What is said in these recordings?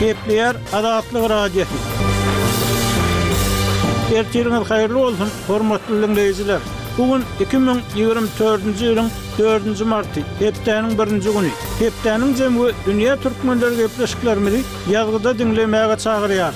Gepleýär Azatlyk Radiosy. Ertiriňiz haýyrly bolsun, hormatly diňleýjiler! Bu gün iki müň ýigrimi dördünji ýylyň dördünji marty, hepdäniň birinji güni. Hepdäniň jemi we dünýä türkmenleri gepleşiklerimizi ýazgyda diňlemäge çagyrýar.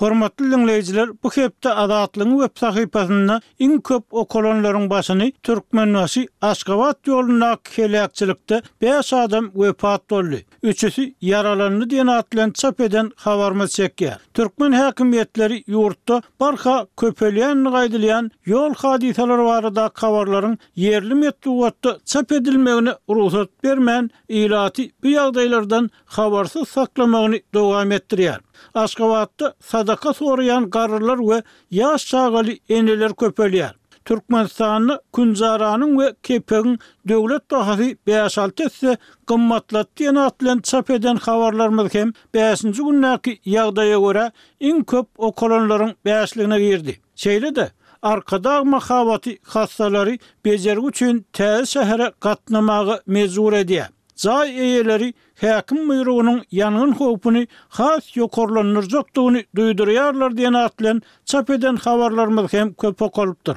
Hormatly diňleýjiler, bu hepde Azatlygyň web sahypasynda Iň köp okalanlaryň başyny Türkmenbaşy, Aşgabat ýolundaky heläkçilikde bäş adam wepat boldy, üçüsi ýaralandy diýen at bilen çap eden habarymyz çekýär. Türkmen häkimiýetleri ýurtda barha köpelýändigi aýdylýan ýol hadysalary baradaky habarlaryň ýerli metbugatda çap edilmegine rugsat bermän, ilaty bu ýagdaýlardan habarsyz saklamagyny dowam etdirýär. Aşgabatda sadaka soraýan garrylar we ýaş çagaly eneler köpelýär. Türkmenistanda künjaranyň we kepegiň döwlet bahasy bäş-alty esse gymmatlat diýen at bilen çap eden habarlarymyz hem bäşinji gündäki ýagdaýa görä iň köp okalanlaryň bäşligine girdi. Şeýle-de, Arkadag mahabaty hassalary bejergi üçin täze şähere gatnamaga mejbur edýär. Jaý eýeleri häkim buýrugynyň ýangyn howpuny has ýokarlandyrjakdygyny duýdurýarlar diýen at bilen çap eden habarlarymyz hem köp okalypdyr.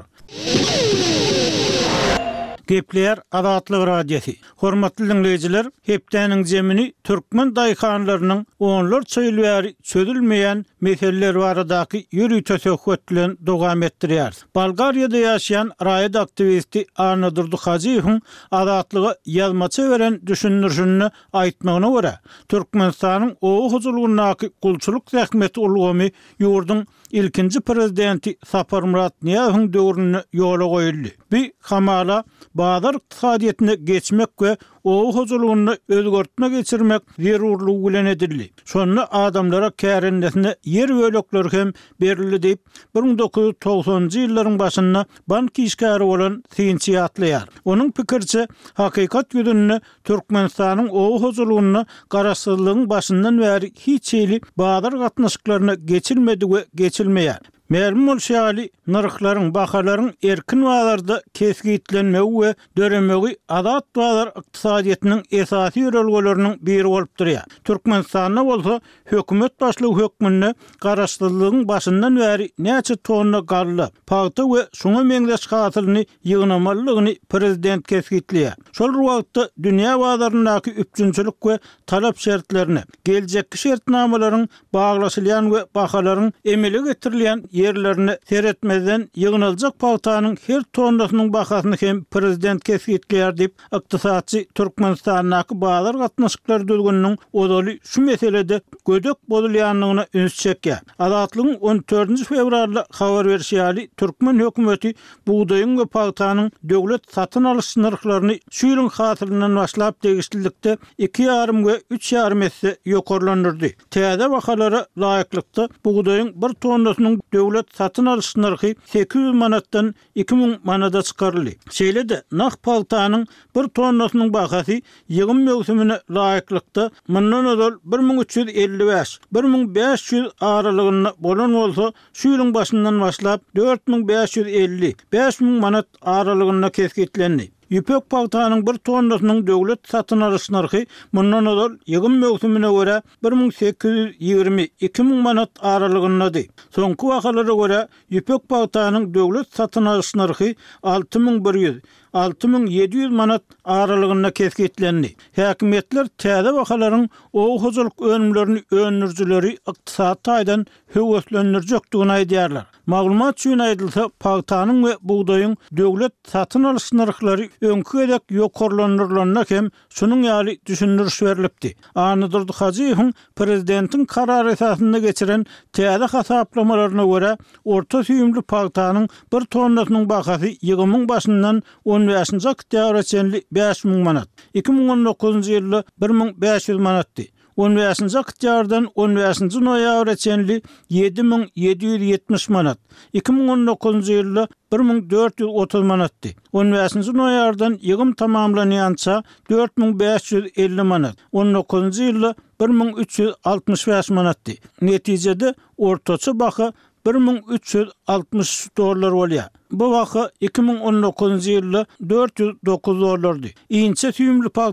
Gepleýär Azatlyk Radiosy. Hormatly diňleýjiler, hepdäniň zemini türkmen daýhanlarynyň onlarça ýyl bäri çözülmeýän meseleler baradaky ýörite söhbet bilen dowam etdirýäris. Bolgariýada ýaşaýan raýat aktiwisti Annadurdy Hajyýewiň Azatlyga ýazmaça beren düşündirişinde aýtmagyna görä, Türkmenistanyň oba hojalygyndaky gulçulyk zähmeti ulgamy ýurduň ilkinji prezidenti Saparmyrat Nyýazowyň döwründe ýola goýuldy. Bu, hamala, bazar ykdysadyýetine geçmek we Oba hojalygynda özgertme geçirmek zerurlygy bilen edildi. Şonda adamlara kärendesine ýer bölekleri hem berildi diýip, bir müň dokuz ýüz togsanynjy ýyllaryň başynda bank işgäri bolan synçy ýatlaýar. Onuň pikiriçe, hakykat ýüzünde Türkmenistanyň oba hojalygynda garaşsyzlygyň başyndan bäri hiç hili bazar gatnaşyklaryna geçilmedi we geçilmeýär. Mälim bolşy ýaly, nyrhlaryň, bahalaryň erkin bazarda kesgitlenmegi we döremegi azat bazar ykdysadyýetiniň esasy ýörelgeleriniň biri bolup durýar. Türkmenistanda bolsa hökümet başlygy hökmünde garaşsyzlygyň başyndan bäri näçe tonna galla, pagta we şuňa meňzeş hasylyny ýygnamalydygyny prezident kesgitleýär. Şol bir wagtda dünýä bazaryndaky üpjünçilik we talap şertlerine, geljekki şertnamalaryň baglaşylýan we bahalaryň emele getirilýän ýerlerine seretmezden ýygnaljak pagtanyň her tonnasynyň bahasyny hem prezident kesgitleýär diýip, ykdysatçy Türkmenistandaky bazar gatnaşyklary düzgüniniň ozaly şu meselede gödek bozulýandygyna üns çekýär. Azatlygyň on dördünji fewralda habar berşi ýaly, türkmen hökümeti bugdaýyň we pagtanyň döwlet satyn alyş nyrhlaryny şu ýylyň hasylyndan başlap degişlilikde iki ýarym we üç ýarym esse ýokarlandyrdy. Täze bahalara laýyklykda, bugdaýyň bir tonnasynyň döwlet satyn alyş nyrhy sekiz ýüz manatdan iki müň manada çykaryldy. Şeýle-de, nah pagtanyň bir tonnasynyň bahasy ýygym möwsümine laýyklykda, mundan ozal bir müň üç ýüz elli bäş, bir müň bäş ýüz aralygynda bolan bolsa, şu ýylyň başyndan başlap, dört müň bäş ýüz elli, bäş müň manat aralygynda kesgitlendi. Ýüpek pagtanyň bir tonnasynyň döwlet satyn alyş nyrhy mundan ozal ýygym möwsümine görä bir müň sekiz ýüz ýigrimi iki müň manat aralygyndady. Soňky bahalara görä, ýüpek pagtanyň döwlet satyn alyş nyrhy alty müň bir ýüz, alty müň ýedi ýüz manat aralygynda kesgitlendi. Häkimiýetler täze bahalaryň oba hojalyk önümlerini öndürijileri ykdysady taýdan höweslendirjekdigini aýdýarlar. Maglumat üçin aýdylsa, pagtanyň we bugdaýyň döwlet satyn alyş nyrhlary öňki gezek ýokarlandyrylanda hem şunuň ýaly düşündiriş berlipdi. Annadurdy Hajyýewiň prezidentiň karary esasynda geçiren täze hasaplamalaryna görä, orta süýümli pagtanyň bir tonnasynyň bahasy ýygymyň başyndan on bäşinji oktýabra çenli bäş müň manat, iki müň on dokuzynjy ýylda bir müň bäş ýüz manatdy. On bäşinji oktýabrdan on bäşinji noýabra çenli ýedi müň ýedi ýüz ýetmiş manat, iki müň on dokuzynjy ýylda bir müň dört ýüz otuz manatdy. On bäşinji noýabrdan ýygym tamamlanýança dört müň bäş ýüz elli manat, on dokuzynjy ýylda bir müň üç ýüz altmyş bäş manatdy. Netijede, ortaça baha bir müň üç ýüz altmyş üç dollar bolýar. Bu baha iki müň on dokuzynjy ýylda dört ýüz dokuz dollardy. Inçe süýümli palta